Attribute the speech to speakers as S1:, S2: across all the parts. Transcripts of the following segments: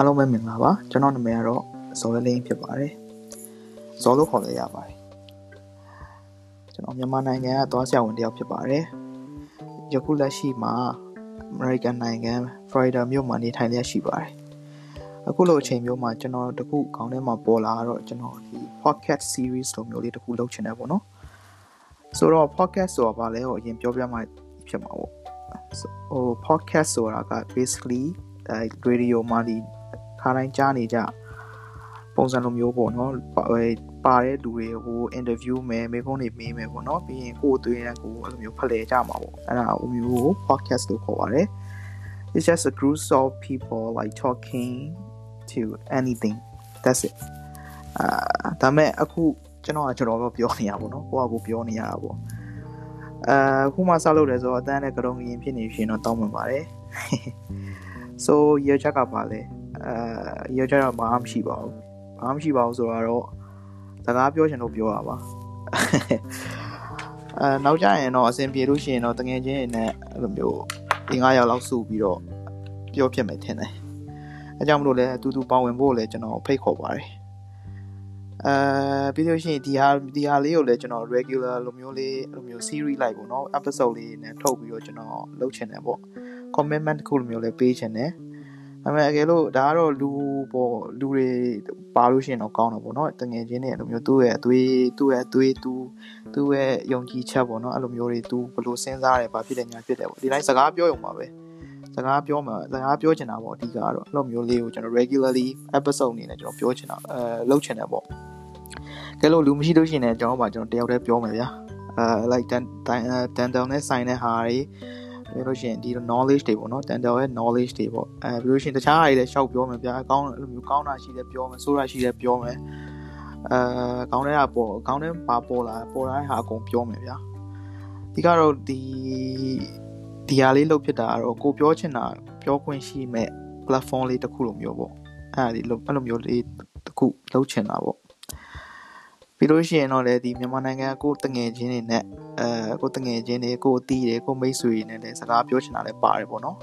S1: အားလုံးပဲမင်္ဂလာပါကျွန်တော်နာမည်ကတော့ဇော်လင်းဖြစ်ပါတယ်ဇော်လို့ခေါ်လို့ရပါတယ်ကျွန်တော်မြန်မာနိုင်ငံကသွားဆရာဝန်တယောက်ဖြစ်ပါတယ်ယခုလက်ရှိမှာ American နိုင်ငံဖလော်ရီဒါမြို့မှာနေထိုင်လျက်ရှိပါတယ်အခုလိုအချိန်မျိုးမှာကျွန်တော်တခုခေါင်းထဲမှာပေါ်လာတော့ကျွန်တော်ဒီ podcast series လိုမျိုးလေးတခုလုပ်ချင်တယ်ပေါ့နော်ဆိုတော့ podcast ဆိုတာဘာလဲဟိုအရင်ပြောပြမှဖြစ်မှာပေါ့ဟို podcast ဆိုတာက basically အဲ radio မှာဒီ ခါတိုင်းကြားနေကြပုံစံလိုမျိုးပေါ့နော်ပါတဲ့လူတွေကို interview မယ်မိကုန်းတွေမေးမယ်ပေါ့နော်ပြီးရင်ကိုယ်သွေးတဲ့ကိုအဲ့လိုမျိုးဖလှယ်ကြမှာပေါ့အဲ့ဒါအမျိုးကို podcast လို့ခေါ်ပါတယ် It's just a group of people like talking to anything that's it အာဒါမဲ့အခုကျွန်တော်ကကျွန်တော်တော့ပြောနေရပါတော့ကိုကကိုပြောနေရတာပေါ့အဲခုမှဆောက်လုပ်တယ်ဆိုတော့အတန်းနဲ့ကရုံရင်ဖြစ်နေရှင်တော့တောင်းပန်ပါတယ် so ရချက်ကပါလဲ အဲရချက်တော့ဘာမှမရှိပါဘူးဘာမှမရှိပါဘူးဆိုတော့စကားပြောချင်လို့ပြောတာပါအဲနောက်ကြရင်တော့အဆင်ပြေလို့ရှိရင်တော့တငယ်ချင်းတွေနဲ့အဲ့လိုမျိုးဒီ9ယောက်လောက်စုပြီးတော့ပြောဖြစ်မယ်ထင်တယ်အဲကြောင့်မလို့လဲအတူတူပါဝင်ဖို့လည်းကျွန်တော်ဖိတ်ခေါ်ပါတယ်အဲပြီးလို့ရှိရင်ဒီဟာဒီဟာလေးကိုလည်းကျွန်တော် regular လိုမျိုးလေးလိုမျိုး series လိုက်ပေါ့နော် episode လေးနဲ့ထုတ်ပြီးတော့ကျွန်တော်လုပ်ချင်တယ်ပေါ့ commitment တစ်ခုလိုမျိုးလေးပေးချင်တယ် ဒါပေမဲ့အကယ်လို့ဒါကတော့လူပေါ့လူတွေပါလို့ရှိရင်တော့ကောင်းတော့ပေါ့နော်တငယ်ချင်းတွေအဲ့လိုမျိုးသူ့ရဲ့အသွေးသူ့ရဲ့အသွေးသူသူ့ရဲ့ယုံကြည်ချက်ပေါ့နော်အဲ့လိုမျိုးတွေသူဘယ်လိုစဉ်းစားတယ်ဘာဖြစ်တယ်ညာဖြစ်တယ်ပေါ့ဒီတိုင်းစကားပြောရုံပါပဲစကားပြောမှာစကားပြောချင်တာပေါ့အဓိကတော့အဲ့လိုမျိုးလေးကိုကျွန်တော် regularly episode အနေနဲ့ကျွန်တော်ပြောချင်တာအဲလုပ်ချင်တယ်ပေါ့ကဲလို့လူမရှိလို့ရှိရင်လည်းကျွန်တော်ပါကျွန်တော်တယောက်တည်းပြောမယ်ဗျာအဲ like တန်တန်တောင်နဲ့ဆိုင်တဲ့ဟာတွေ ပြီးလို့ရှိရင်ဒီ knowledge တွေပေါ့နော် dental ရဲ့ knowledge တွေပေါ့အဲပြီးလို့ရှိရင်တခြားအရာတွေလည်းရှောက်ပြောမယ်ဗျာအကောင်းအဲ့လိုမျိုးကောင်းတာရှိတယ်ပြောမယ်ဆိုးတာရှိတယ်ပြောမယ်အဲကောင်းတဲ့ဟာပေါ်ကောင်းတဲ့ဘာပေါ်လာပေါ်လာတဲ့ဟာအကုန်ပြောမယ်ဗျာဒီကတော့ဒီဒီဟာလေးလုပ်ဖြစ်တာကတော့ကိုပြောချင်တာပြောခွင့်ရှိမဲ့ platform လေးတစ်ခုလိုမျိုးပေါ့အဲ့ဒါလေးအဲ့လိုမျိုးလေးတစ်ခုလုပ်ချင်တာပေါ့ ပြီးလို့ရှိရင်တော့လေဒီမြန်မာနိုင်ငံကိုတငယ်ချင်းတွေနဲ့အဲကိုတငယ်ချင်းတွေကိုအတီးတွေကိုမိတ်ဆွေတွေနဲ့လည်းစကားပြောချင်တာလည်းပါတယ်ပေါ့နော်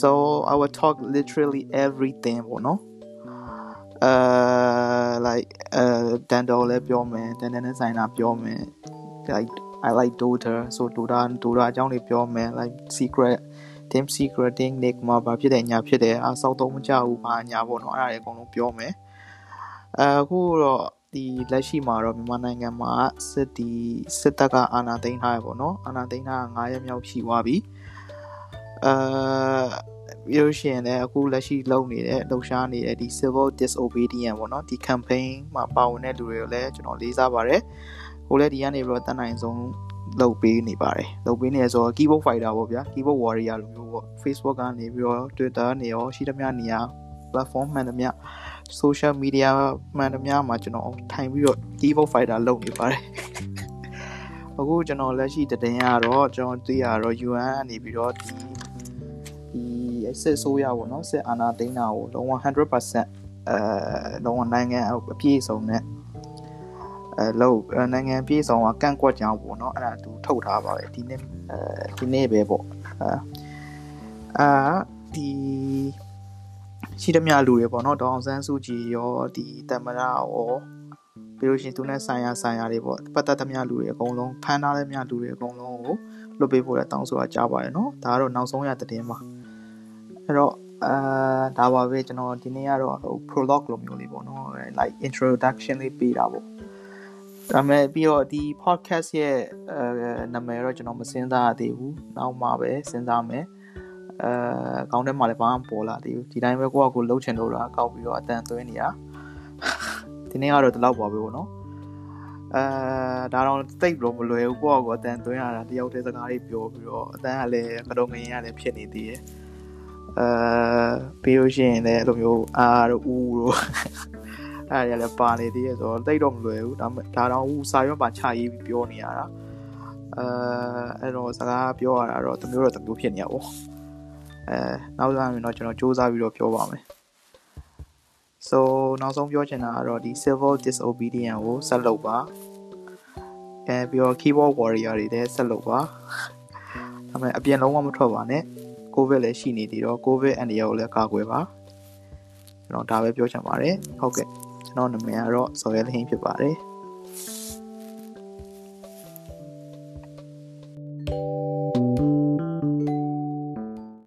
S1: so i will talk literally everything ပေါ့နော်အဲ like အဲ dental လည်းပြောမယ် dental နဲ့ဆိုင်တာပြောမယ် like i like daughter so daughter daughter အကြောင်းတွေပြောမယ် like secret team secret thing nick မှာဘာဖြစ်တယ်ညာဖြစ်တယ်အဆောက်တော့မကြဘူးဘာညာပေါ့နော်အဲ့ဒါတွေအကုန်လုံးပြောမယ်အခုတော့ ဒီလက်ရှိမှာတော့မြန်မာနိုင်ငံမှာစစ်တီစစ်တပ်ကအာဏာသိမ်းထားရပေါ့နော်အာဏာသိမ်းထားတာ9ရက်မြောက်ရှိသွားပြီအဲပြီးလို့ရှိရင်လည်းအခုလက်ရှိလုပ်နေတဲ့လှုပ်ရှားနေတဲ့ဒီ civil disobedience ပေါ့နော်ဒီ campaign မှာပါဝင်တဲ့လူတွေကိုလည်းကျွန်တော်လေးစားပါတယ်ဟိုလည်းဒီကနေပြီးတော့တန်နိုင်ဆုံးလုပ်ပေးနေပါတယ်လုပ်ပေးနေဆိုတော့ keyboard fighter ပေါ့ဗျာ keyboard warrior လိုမျိုးပေါ့ Facebook ကနေပြီးတော့ Twitter နေရောရှိသမျှနေရာ platform မှန်သမျှ social media မှန်သမျှမှာကျွန်တော်ထိုင်ပြီးတော့ keyboard fighter လုပ်နေပါတယ်အခုကျွန်တော်လက်ရှိတည်င်းကတော့ကျွန်တော်သိရတော့ UN ကနေပြီးတော့ဒီဒီစစ်ဆိုးရပေါ့နော်စစ်အာဏာသိမ်းတာကိုလုံးဝ100%အဲလုံးဝနိုင်ငံအပြည့်စုံနဲ့အဲလို့နိုင်ငံအပြည့်စုံကကန့်ကွက်ကြောင်းပေါ့နော်အဲ့ဒါသူထုတ်ထားပါပဲဒီနေ့အဲဒီနေ့ပဲပေါ့အာအာဒီ ရှိသမျှလူတွေပေါ့နော်ဒေါအောင်ဆန်းစုကြည်ရောဒီတမရရောပြီးလို့ရှိရင်သူနဲ့ဆိုင်ရာဆိုင်ရာတွေပေါ့ပတ်သက်သမျှလူတွေအကုန်လုံးဖမ်းထားသမျှလူတွေအကုန်လုံးကိုလွတ်ပေးဖို့လည်းတောင်းဆိုတာကြားပါတယ်နော်ဒါကတော့နောက်ဆုံးရတဲ့င်းပါအဲ့တော့အာဒါပါပဲကျွန်တော်ဒီနေ့ကတော့ဟို prologue လိုမျိုးလေးပေါ့နော် like introduction လေးပေးတာပေါ့ဒါမဲ့ပြီးတော့ဒီ podcast ရဲ့အဲနာမည်တော့ကျွန်တော်မစဉ်းစားရသေးဘူးနောက်မှပဲစဉ်းစားမယ် အဲကောင်းတဲ့မှာလည်းဘာမှပေါ်လာသေးဘူးဒီတိုင်းပဲကိုကကိုလှုပ်ချင်လို့လားကောက်ပြီးတော့အတန်သွင်းနေတာဒီနေ့ကတော့ဒီလောက်ပါပဲပေါ့နော်အဲဒါတော့တိတ်လို့မလွယ်ဘူးကိုကကိုအတန်သွင်းရတာတယောက်တည်းစကားလေးပြောပြီးတော့အတန်ကလည်းကတော့ငရင်ကလည်းဖြစ်နေသေးတယ်အဲပြီးလို့ရှိရင်လည်းအဲ့လိုမျိုးအာတို့ဦးတို့အဲ့ဒါလည်းပါနေသေးရဲ့ဆိုတော့တိတ်တော့မလွယ်ဘူးဒါဒါတော့ဦးစာရွက်ပါချရေးပြီးပြောနေရတာအဲအဲ့တော့စကားပြောရတာတော့တမျိုးတော့တမျိုးဖြစ်နေရပါဘူး အဲနောက်ဆုံးရင်တော့ကျွန်တော်စူးစမ်းပြီးတော့ပြောပါမယ် so နောက်ဆုံးပြောချင်တာကတော့ဒီ civil disobedience ကိုဆက်လုပ်ပါအဲပြီးတော့ keyboard warrior တွေလည်းဆက်လုပ်ပါဒါပေမဲ့အပြင်လုံးဝမထွက်ပါနဲ့ covid လည်းရှိနေသေးတော့ covid အန္တရာယ်ကိုလည်းကာကွယ်ပါကျွန်တော်ဒါပဲပြောချင်ပါတယ်ဟုတ်ကဲ့ကျွန်တော်နာမည်ကတော့ဇော်ရဲလဟင်းဖြစ်ပါတယ်